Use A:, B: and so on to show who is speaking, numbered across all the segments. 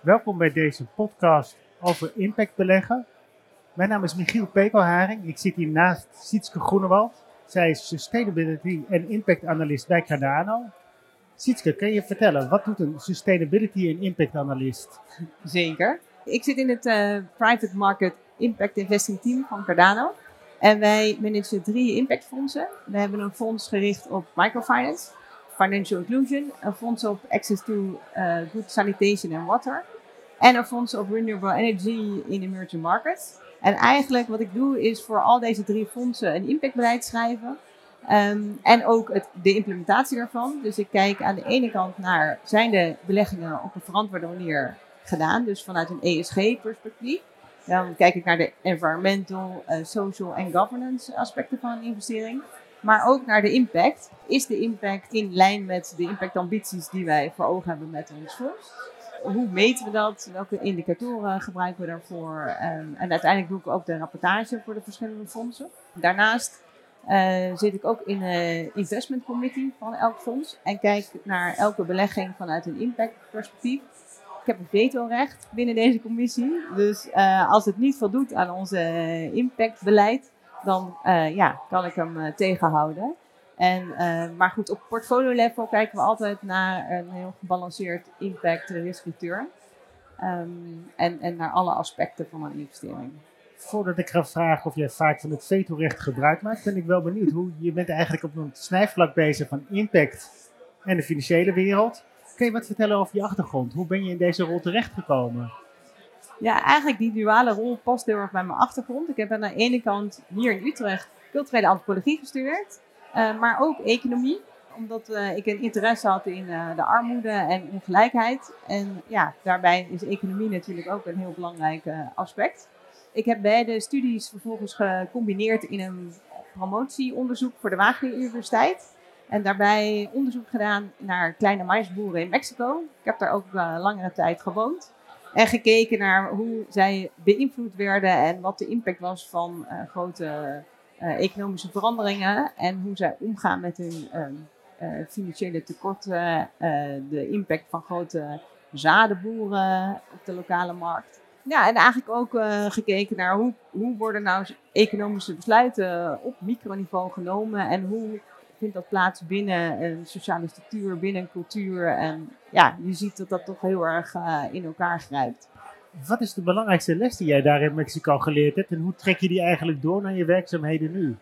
A: Welkom bij deze podcast over impact beleggen. Mijn naam is Michiel Pekelharing. Ik zit hier naast Sietske Groenewald. Zij is Sustainability en Impact Analyst bij Cardano. Sietske, kan je vertellen, wat doet een Sustainability en Impact Analyst?
B: Zeker. Ik zit in het uh, Private Market Impact Investing Team van Cardano. En wij managen drie impactfondsen. We hebben een fonds gericht op microfinance, financial inclusion, een fonds op access to uh, good sanitation and water en een fonds op renewable energy in emerging markets. En eigenlijk wat ik doe is voor al deze drie fondsen een impactbeleid schrijven. Um, en ook het, de implementatie daarvan. Dus ik kijk aan de ene kant naar zijn de beleggingen op een verantwoorde manier gedaan, dus vanuit een ESG-perspectief. Dan kijk ik naar de environmental, uh, social en governance aspecten van een investering. Maar ook naar de impact. Is de impact in lijn met de impactambities die wij voor ogen hebben met ons fonds? Hoe meten we dat? Welke indicatoren gebruiken we daarvoor? Um, en uiteindelijk doe ik ook de rapportage voor de verschillende fondsen. Daarnaast uh, zit ik ook in de investment committee van elk fonds en kijk naar elke belegging vanuit een impact perspectief ik heb een vetorecht binnen deze commissie. Dus uh, als het niet voldoet aan onze impactbeleid, dan ja, kan ik hem tegenhouden. En, maar goed, op portfolio level kijken we altijd naar een heel gebalanceerd impact risk return. Um, en, en naar alle aspecten van een investering.
A: Voordat ik ga vragen of jij vaak van het vetorecht gebruik maakt, ben ik wel benieuwd hoe je bent eigenlijk op een snijvlak bezig van impact en de financiële wereld. Kun je wat vertellen over je achtergrond? Hoe ben je in deze rol terechtgekomen?
B: Ja, eigenlijk die duale rol past heel erg bij mijn achtergrond. Ik heb aan de ene kant hier in Utrecht culturele antropologie gestudeerd, maar ook economie omdat uh, ik een interesse had in uh, de armoede en ongelijkheid. En ja, daarbij is economie natuurlijk ook een heel belangrijk aspect. Ik heb beide studies vervolgens gecombineerd in een promotieonderzoek voor de Wageningen Universiteit. En daarbij onderzoek gedaan naar kleine maisboeren in Mexico. Ik heb daar ook langere tijd gewoond. En gekeken naar hoe zij beïnvloed werden en wat de impact was van grote economische veranderingen. En hoe zij omgaan met hun ehm, financiële tekorten, de impact van grote zadenboeren op de lokale markt. Ja, en eigenlijk ook gekeken naar hoe, hoe worden nou economische besluiten op microniveau genomen en hoe vindt dat plaats binnen een sociale structuur, binnen een cultuur. En ja, je ziet dat dat toch heel erg in elkaar grijpt.
A: Wat is de belangrijkste les die jij daar in Mexico geleerd hebt en hoe trek je die eigenlijk door naar je werkzaamheden nu?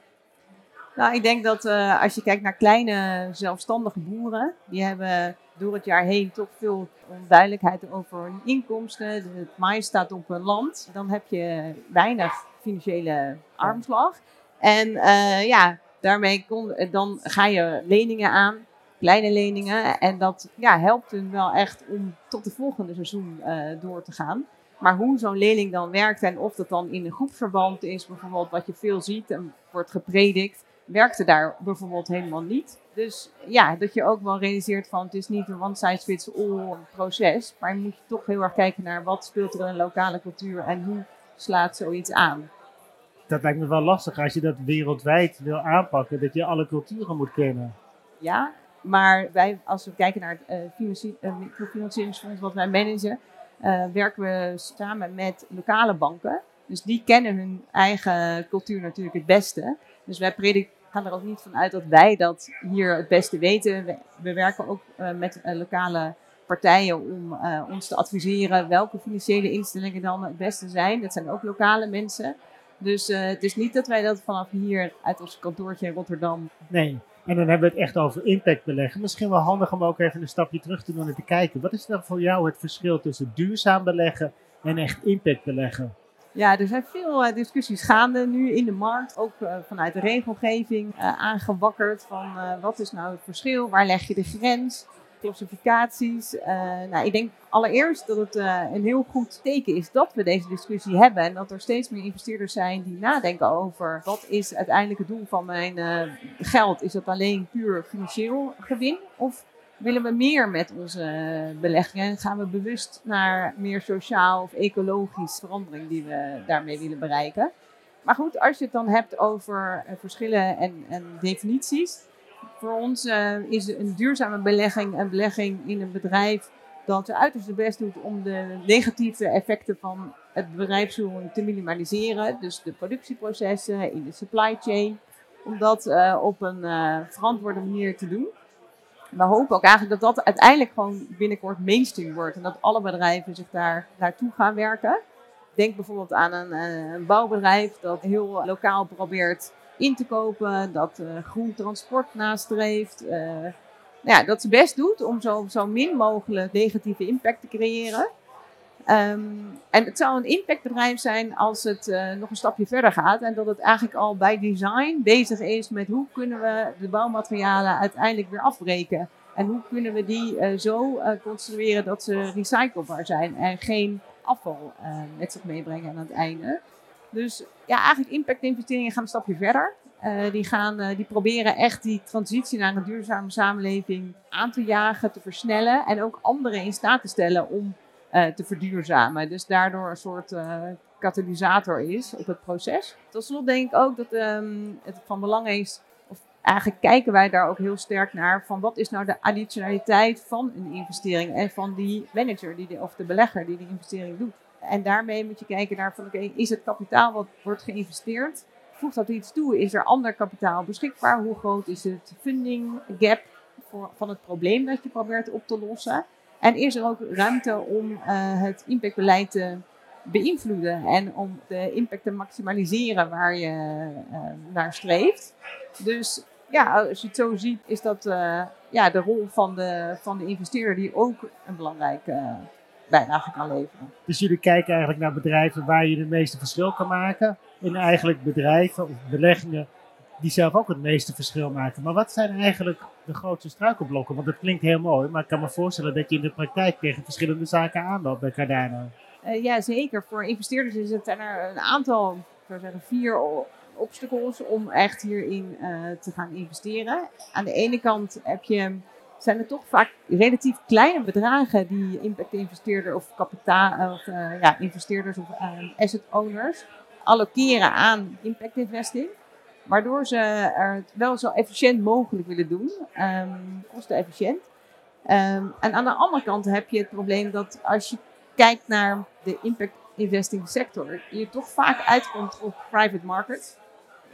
B: Nou, ik denk dat uh, als je kijkt naar kleine zelfstandige boeren, die hebben door het jaar heen toch veel onduidelijkheid over hun inkomsten. Het maïs staat op hun land. Dan heb je weinig financiële armslag. En uh, ja, daarmee kon, eh, dan ga je leningen aan, kleine leningen. En dat ja, helpt hun wel echt om tot de volgende seizoen door te gaan. Maar hoe zo'n lening dan werkt en of dat dan in een groepsverband is, bijvoorbeeld wat je veel ziet en wordt gepredikt, werkte daar bijvoorbeeld helemaal niet. Dus ja, dat je ook wel realiseert van het is niet een one size fits all proces, maar je moet toch heel erg kijken naar wat speelt er in een lokale cultuur en hoe slaat zoiets aan
A: dat lijkt me wel lastig als je dat wereldwijd wil aanpakken, dat je alle culturen moet kennen.
B: Ja, maar wij, als we kijken naar het uh, microfinancieringsfonds wat wij managen, uh, werken we samen met lokale banken. Dus die kennen hun eigen cultuur natuurlijk het beste. Dus wij gaan er ook niet van uit dat wij dat hier het beste weten. We, we werken ook uh, met lokale partijen om ons te adviseren welke financiële instellingen dan het beste zijn. Dat zijn ook lokale mensen. Dus het is niet dat wij dat vanaf hier uit ons kantoortje in Rotterdam.
A: Nee, en dan hebben we het echt over impact beleggen. Misschien wel handig om ook even een stapje terug te doen en te kijken. Wat is dan voor jou het verschil tussen duurzaam beleggen en echt impact beleggen?
B: Ja, er zijn veel uh, discussies gaande nu in de markt, ook uh, vanuit de regelgeving aangewakkerd van wat is nou het verschil, waar leg je de grens klassificaties. Uh, nou, ik denk allereerst dat het uh, een heel goed teken is dat we deze discussie hebben. En dat er steeds meer investeerders zijn die nadenken over wat is uiteindelijk het doel van mijn uh, geld. Is dat alleen puur financieel gewin? Of willen we meer met onze beleggingen? En gaan we bewust naar meer sociaal of ecologisch verandering die we daarmee willen bereiken? Maar goed, als je het dan hebt over verschillen en, en definities voor ons uh, is een duurzame belegging een belegging in een bedrijf dat het best doet om de negatieve effecten van het bedrijfsvoering te minimaliseren. Dus de productieprocessen in de supply chain. Om dat uh, op een uh, verantwoorde manier te doen. We hopen ook eigenlijk dat dat uiteindelijk gewoon binnenkort mainstream wordt. En dat alle bedrijven zich daar naartoe gaan werken. Denk bijvoorbeeld aan een, eh, een bouwbedrijf dat heel lokaal probeert in te kopen. Dat uh, groen transport nastreeft. Uh, ja, dat ze best doet om zo, zo min mogelijk negatieve impact te creëren. Um, en het zou een impactbedrijf zijn als het uh, nog een stapje verder gaat. En dat het eigenlijk al bij design bezig is met hoe kunnen we de bouwmaterialen uiteindelijk weer afbreken. En hoe kunnen we die zo uh, construeren dat ze recyclebaar zijn en geen afval met zich meebrengen aan het einde. Dus ja, eigenlijk impactinvesteringen gaan een stapje verder. Uh, die, gaan, uh, die proberen echt die transitie naar een duurzame samenleving aan te jagen, te versnellen en ook anderen in staat te stellen om uh, te verduurzamen. Dus daardoor een soort katalysator is op het proces. Tot slot denk ik ook dat um, het van belang is, of eigenlijk kijken wij daar ook heel sterk naar, van wat is nou de additionaliteit van een investering en van die manager die de, of de belegger die de investering doet. En daarmee moet je kijken naar is het kapitaal wat wordt geïnvesteerd voegt dat iets toe? Is er ander kapitaal beschikbaar? Hoe groot is het funding gap voor, van het probleem dat je probeert op te lossen? En is er ook ruimte om uh, het impactbeleid te beïnvloeden en om de impact te maximaliseren waar je uh, naar streeft? Dus ja, als je het zo ziet, is dat uh, ja, de rol van de, van de investeerder die ook een belangrijke bijdrage kan leveren.
A: Dus jullie kijken eigenlijk naar bedrijven waar je het meeste verschil kan maken. En eigenlijk bedrijven of beleggingen die zelf ook het meeste verschil maken. Maar wat zijn eigenlijk de grootste struikelblokken? Want dat klinkt heel mooi, maar ik kan me voorstellen dat je in de praktijk tegen verschillende zaken aanloopt bij Cardano.
B: Uh, ja, zeker. Voor investeerders is het er een aantal, ik zou zeggen vier obstacles om echt hierin uh, te gaan investeren. Aan de ene kant heb je zijn er toch vaak relatief kleine bedragen die impact-investeerder of kapitaal of uh, ja, investeerders of uh, asset owners allokeren aan impact investing. Waardoor ze het wel zo efficiënt mogelijk willen doen, um, kostenefficiënt. Um, en aan de andere kant heb je het probleem dat als je kijkt naar de impact investing sector, je toch vaak uitkomt op private markets.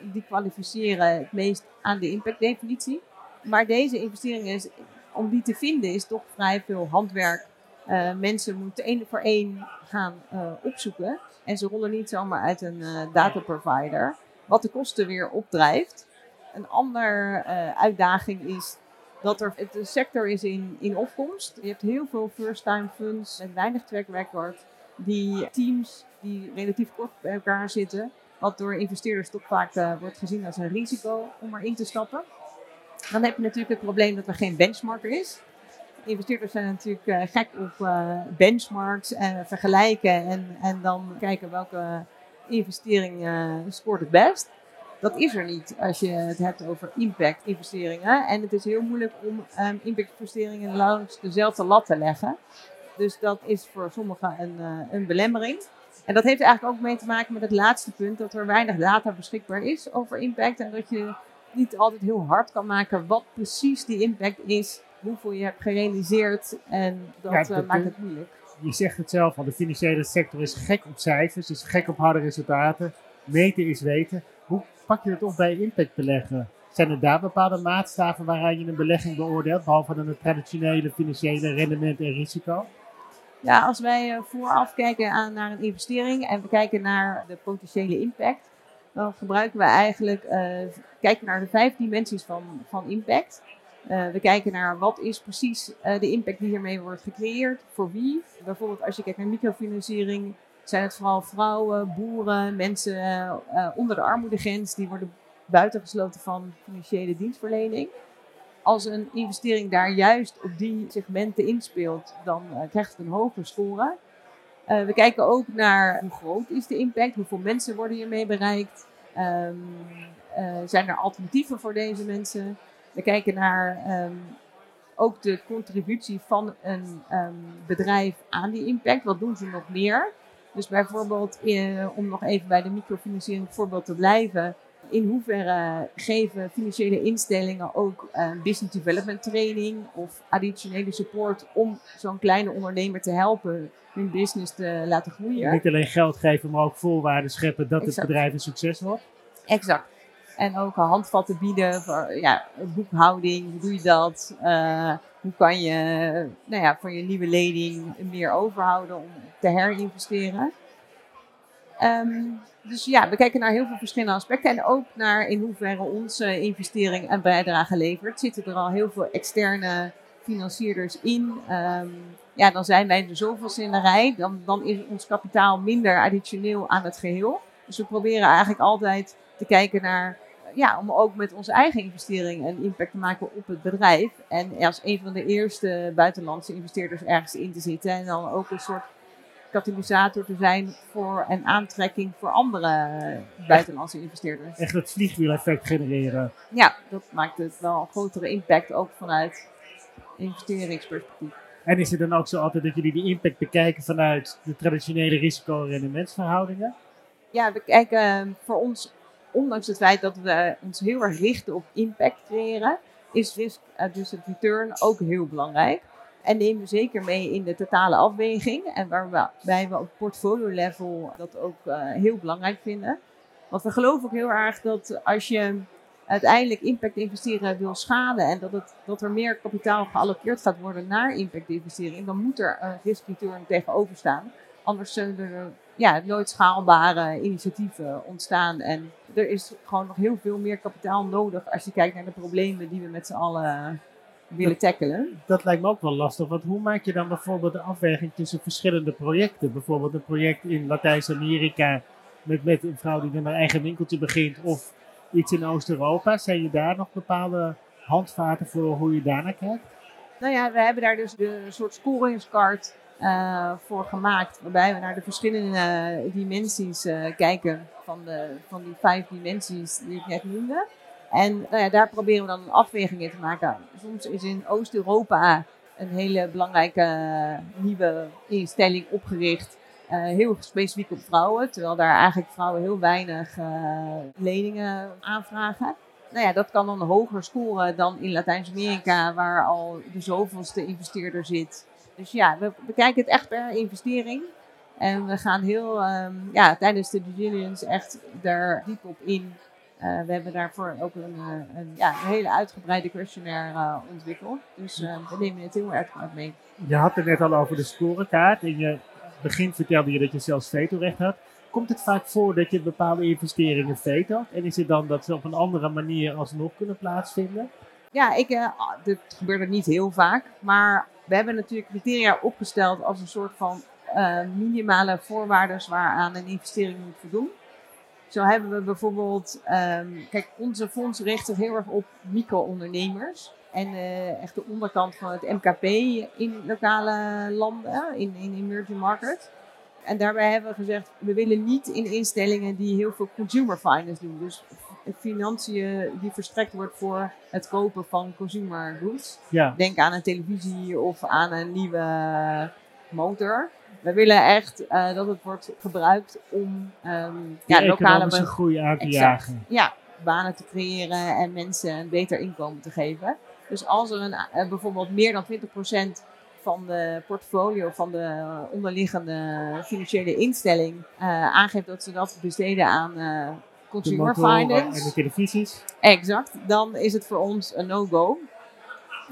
B: Die kwalificeren het meest aan de impact definitie. Maar deze investeringen, is, om die te vinden, is toch vrij veel handwerk. Uh, mensen moeten één voor één gaan uh, opzoeken. En ze rollen niet zomaar uit een uh, data provider. Wat de kosten weer opdrijft. Een andere uitdaging is dat er de sector is in, in opkomst. Je hebt heel veel first-time funds met weinig track record. Die teams die relatief kort bij elkaar zitten. Wat door investeerders toch vaak wordt gezien als een risico om erin te stappen. Dan heb je natuurlijk het probleem dat er geen benchmarker is. Investeerders zijn natuurlijk uh, gek op uh, benchmarks en vergelijken en, en dan kijken welke investering uh, scoort het best. Dat is er niet als je het hebt over impact investeringen. En het is heel moeilijk om um, impact investeringen langs dezelfde lat te leggen. Dus dat is voor sommigen een, een belemmering. En dat heeft eigenlijk ook mee te maken met het laatste punt, dat er weinig data beschikbaar is over impact. En dat je niet altijd heel hard kan maken wat precies die impact is, hoeveel je hebt gerealiseerd en dat, ja, uh, maakt het moeilijk.
A: Je zegt het zelf al, de financiële sector is gek op cijfers, is gek op harde resultaten. Meten is weten. Hoe pak je het op bij impact beleggen? Zijn er daar bepaalde maatstaven waaraan je een belegging beoordeelt, behalve dan het traditionele financiële rendement en risico?
B: Ja, als wij uh, vooraf kijken aan, naar een investering en we kijken naar de potentiële impact, dan gebruiken we eigenlijk, uh, kijken naar de vijf dimensies van, van impact. Uh, we kijken naar wat is precies uh, de impact die hiermee wordt gecreëerd, voor wie. Bijvoorbeeld als je kijkt naar microfinanciering, zijn het vooral vrouwen, boeren, mensen onder de armoedegrens, die worden buitengesloten van financiële dienstverlening. Als een investering daar juist op die segmenten inspeelt, dan krijgt het een hogere score. Uh, we kijken ook naar hoe groot is de impact, hoeveel mensen worden hiermee bereikt. Um, uh, zijn er alternatieven voor deze mensen? We kijken naar um, ook de contributie van een um, bedrijf aan die impact. Wat doen ze nog meer? Dus bijvoorbeeld, uh, om nog even bij de microfinanciering voorbeeld te blijven, In hoeverre geven financiële instellingen ook uh, business development training of additionele support om zo'n kleine ondernemer te helpen hun business te laten groeien?
A: Niet alleen geld geven, maar ook voorwaarden scheppen dat het bedrijf een succes wordt.
B: Exact. En ook handvatten bieden voor ja, boekhouding, hoe doe je dat? Uh, hoe kan je nou ja, voor je nieuwe lening meer overhouden om te herinvesteren? Um, dus ja, we kijken naar heel veel verschillende aspecten en ook naar in hoeverre onze investering en bijdrage levert. Zitten er al heel veel externe financierders in? Um, ja, dan zijn wij er zoveel in de rij. Dan, dan is ons kapitaal minder additioneel aan het geheel. Dus we proberen eigenlijk altijd te kijken naar, ja, om ook met onze eigen investering een impact te maken op het bedrijf. En als een van de eerste buitenlandse investeerders ergens in te zitten. En dan ook een soort katalysator te zijn voor een aantrekking voor andere buitenlandse investeerders.
A: Echt het vliegwiel-effect genereren.
B: Ja, dat maakt het wel een grotere impact ook vanuit investeringsperspectief.
A: En is het dan ook zo altijd dat jullie die impact bekijken vanuit de traditionele risico-rendementsverhoudingen?
B: Ja, we kijken ehm, voor ons, ondanks het feit dat we ons heel erg richten op impact creëren, is risk-adjusted return ook heel belangrijk. En nemen we zeker mee in de totale afweging. En waarbij we op portfolio level dat ook uh, heel belangrijk vinden. Want we geloven ook heel erg dat als je uiteindelijk impact investeren wil schalen en dat, het, dat er meer kapitaal geallockeerd gaat worden naar impact investering, dan moet er een risk return tegenover staan. Anders zullen er ja, nooit schaalbare initiatieven ontstaan. En er is gewoon nog heel veel meer kapitaal nodig als je kijkt naar de problemen die we met z'n allen willen tackelen.
A: Dat lijkt me ook wel lastig, want hoe maak je dan bijvoorbeeld de afweging tussen verschillende projecten? Bijvoorbeeld een project in Latijns-Amerika met, met een vrouw die met een eigen winkeltje begint of iets in Oost-Europa. Zijn je daar nog bepaalde handvaten voor hoe je daarnaar kijkt?
B: Nou ja, we hebben daar dus een soort scoringskaart uh, voor gemaakt. Waarbij we naar de verschillende uh, dimensies uh, kijken van, de, van die vijf dimensies die ik net noemde. En nou ja, daar proberen we dan een afweging in te maken. Soms is in Oost-Europa een hele belangrijke nieuwe instelling opgericht. Uh, heel specifiek op vrouwen, terwijl daar eigenlijk vrouwen heel weinig uh, leningen aanvragen. Nou ja, dat kan dan hoger scoren dan in Latijns-Amerika, waar al de zoveelste investeerder zit. Dus ja, we bekijken het echt per investering. En we gaan heel, um, ja, tijdens de due diligence echt daar diep op in uh, we hebben daarvoor ook een, uh, een, ja, een hele uitgebreide questionnaire uh, ontwikkeld. Dus we nemen het heel erg mee.
A: Je had het net al over de scorekaart. In je begin vertelde je dat je zelfs vetorecht had. Komt het vaak voor dat je bepaalde investeringen veto? En is het dan dat ze op een andere manier alsnog kunnen plaatsvinden?
B: Ja, ik, dit gebeurt niet heel vaak. Maar we hebben natuurlijk criteria opgesteld als een soort van minimale voorwaarden waaraan een investering moet voldoen. Zo hebben we bijvoorbeeld, um, kijk, onze fonds richt zich heel erg op micro-ondernemers. En uh, echt de onderkant van het MKP in lokale landen, in, in emerging markets. En daarbij hebben we gezegd, we willen niet in instellingen die heel veel consumer finance doen. Dus financiën die verstrekt wordt voor het kopen van consumer goods. Ja. Denk aan een televisie of aan een nieuwe motor. We willen echt uh, dat het wordt gebruikt om um,
A: ja, lokale groei aan te jagen.
B: Ja, banen te creëren en mensen een beter inkomen te geven. Dus als er een, uh, bijvoorbeeld meer dan 20% van de portfolio van de onderliggende financiële instelling uh, aangeeft dat ze dat besteden aan consumer finance.
A: En de televisies.
B: Exact, dan is het voor ons een no-go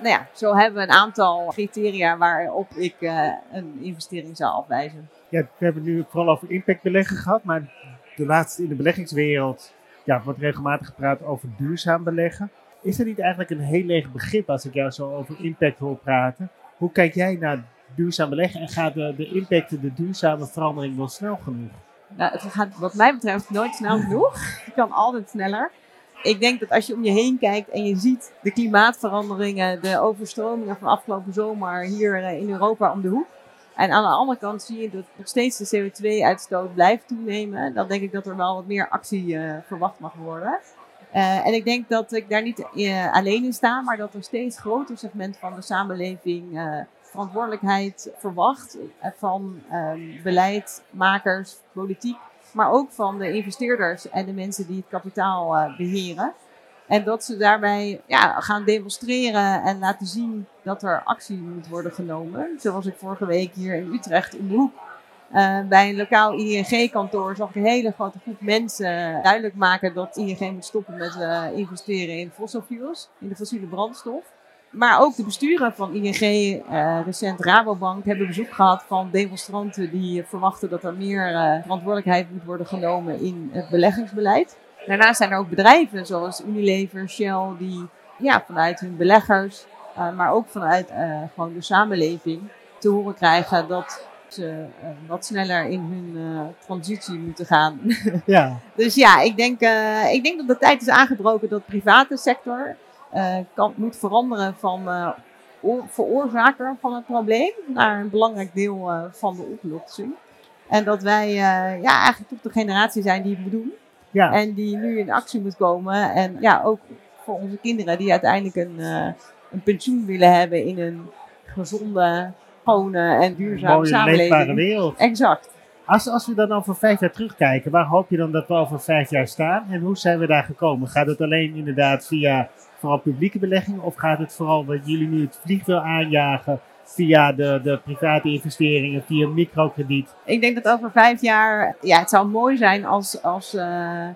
B: nou ja, zo hebben we een aantal criteria waarop ik uh, een investering zou afwijzen.
A: Ja, we hebben het nu vooral over impactbeleggen gehad, maar de laatste in de beleggingswereld ja, wordt regelmatig gepraat over duurzaam beleggen. Is dat niet eigenlijk een heel leeg begrip als ik jou zo over impact hoor praten? Hoe kijk jij naar duurzaam beleggen en gaat de, de impact, de duurzame verandering wel snel genoeg?
B: Nou, het gaat wat mij betreft nooit snel genoeg. Het kan altijd sneller ik denk dat als je om je heen kijkt en je ziet de klimaatveranderingen, de overstromingen van afgelopen zomer hier eh, in Europa om de hoek. En aan de andere kant zie je dat nog steeds de CO2-uitstoot blijft toenemen. Dan denk ik dat er wel wat meer actie uh, verwacht mag worden. Uh, en ik denk dat ik daar niet alleen in sta, maar dat een steeds groter segment van de samenleving verantwoordelijkheid verwacht van um, beleidmakers, politiek maar ook van de investeerders en de mensen die het kapitaal uh, beheren. En dat ze daarbij ja, gaan demonstreren en laten zien dat er actie moet worden genomen. Zoals ik vorige week hier in Utrecht in de hoek uh, bij een lokaal ING-kantoor zag ik een hele grote groep mensen duidelijk maken dat ING moet stoppen met uh, investeren in fossil fuels, in de fossiele brandstof. Maar ook de besturen van ING, uh, recent Rabobank, hebben bezoek gehad van demonstranten die verwachten dat er meer verantwoordelijkheid moet worden genomen in het beleggingsbeleid. Daarnaast zijn er ook bedrijven zoals Unilever, Shell, die ja, vanuit hun beleggers, maar ook vanuit gewoon de samenleving te horen krijgen dat ze wat sneller in hun transitie moeten gaan.
A: Ja.
B: dus ja, ik denk, ik denk dat de tijd is aangebroken dat de private sector kan, moet veranderen van veroorzaker van het probleem naar een belangrijk deel van de oplossing. En dat wij ja, eigenlijk toch de generatie zijn die het moet doen.
A: Ja.
B: En die nu in actie moet komen. En ja, ook voor onze kinderen die uiteindelijk een, een pensioen willen hebben in een gezonde schone en duurzame
A: mooie,
B: samenleving.
A: leefbare wereld.
B: Exact.
A: Als, als we dan over vijf jaar terugkijken, waar hoop je dan dat we over vijf jaar staan? En hoe zijn we daar gekomen? Gaat het alleen inderdaad via vooral publieke beleggingen? Of gaat het vooral wat jullie nu het vliegwiel aanjagen via de, de private investeringen, via microkrediet?
B: Ik denk dat over vijf jaar, ja, het zou mooi zijn als, als uh,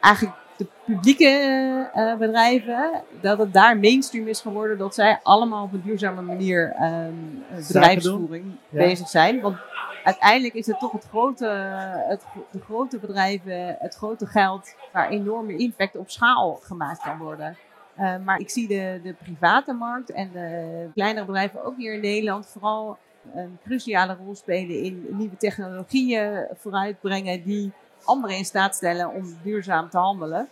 B: eigenlijk de publieke uh, bedrijven, dat het daar mainstream is geworden, dat zij allemaal op een duurzame manier um, bedrijfsvoering ja. bezig zijn. Want uiteindelijk is het toch het grote, het, de grote bedrijven, het grote geld, waar enorme impact op schaal gemaakt kan worden. Uh, maar ik zie de, de private markt en de kleinere bedrijven ook hier in Nederland vooral een cruciale rol spelen in nieuwe technologieën vooruitbrengen die anderen in staat stellen om duurzaam te handelen.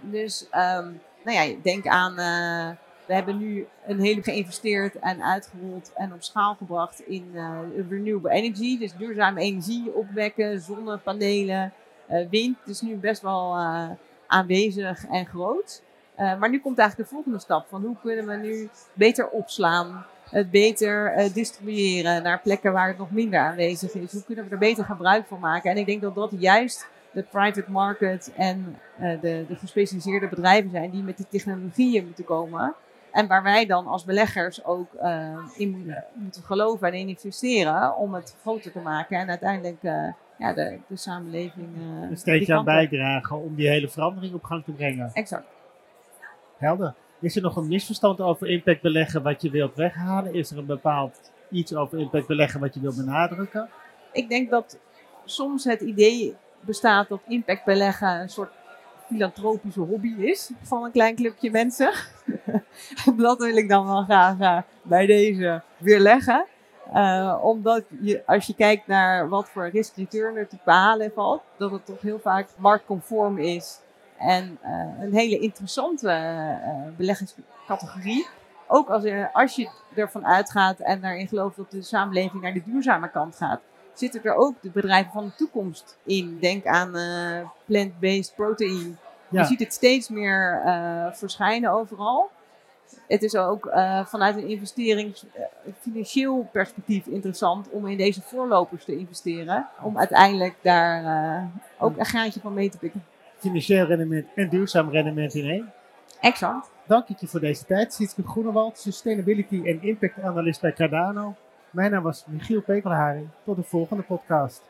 B: Dus um, nou ja, denk aan, uh, we hebben nu een hele geïnvesteerd en uitgerold en op schaal gebracht in uh, renewable energy. Dus duurzame energie opwekken, zonnepanelen, uh, wind. Is nu best wel aanwezig en groot. Maar nu komt eigenlijk de volgende stap van hoe kunnen we nu beter opslaan, het beter uh, distribueren naar plekken waar het nog minder aanwezig is. Hoe kunnen we er beter gebruik van maken? En ik denk dat dat juist de private market en uh, de, de gespecialiseerde bedrijven zijn die met die technologieën moeten komen. En waar wij dan als beleggers ook uh, in moeten, geloven en in investeren om het groter te maken en uiteindelijk ja, de, de samenleving.
A: een steeds aan bijdragen om die hele verandering op gang te brengen.
B: Exact.
A: Is er nog een misverstand over impact beleggen wat je wilt weghalen? Is er een bepaald iets over impact beleggen wat je wilt benadrukken?
B: Ik denk dat soms het idee bestaat dat impact beleggen een soort filantropische hobby is van een klein clubje mensen. dat wil ik dan wel graag uh, bij deze weerleggen. Uh, omdat je, als je kijkt naar wat voor risk-return er te behalen valt, dat het toch heel vaak marktconform is en uh, een hele interessante uh, beleggingscategorie. Ook als, er, als je ervan uitgaat en daarin gelooft dat de samenleving naar de duurzame kant gaat, zitten er ook de bedrijven van de toekomst in. Denk aan uh, plant-based protein. Ja. Je ziet het steeds meer verschijnen overal. Het is ook vanuit een investerings financieel perspectief interessant om in deze voorlopers te investeren. Om uiteindelijk daar ook een graantje van mee te pikken
A: financieel rendement en duurzaam rendement in één.
B: Exact.
A: Dank ik je voor deze tijd. Sietske Groenewald, Sustainability en Impact Analyst bij Cardano. Mijn naam was Michiel Pekelharing. Tot de volgende podcast.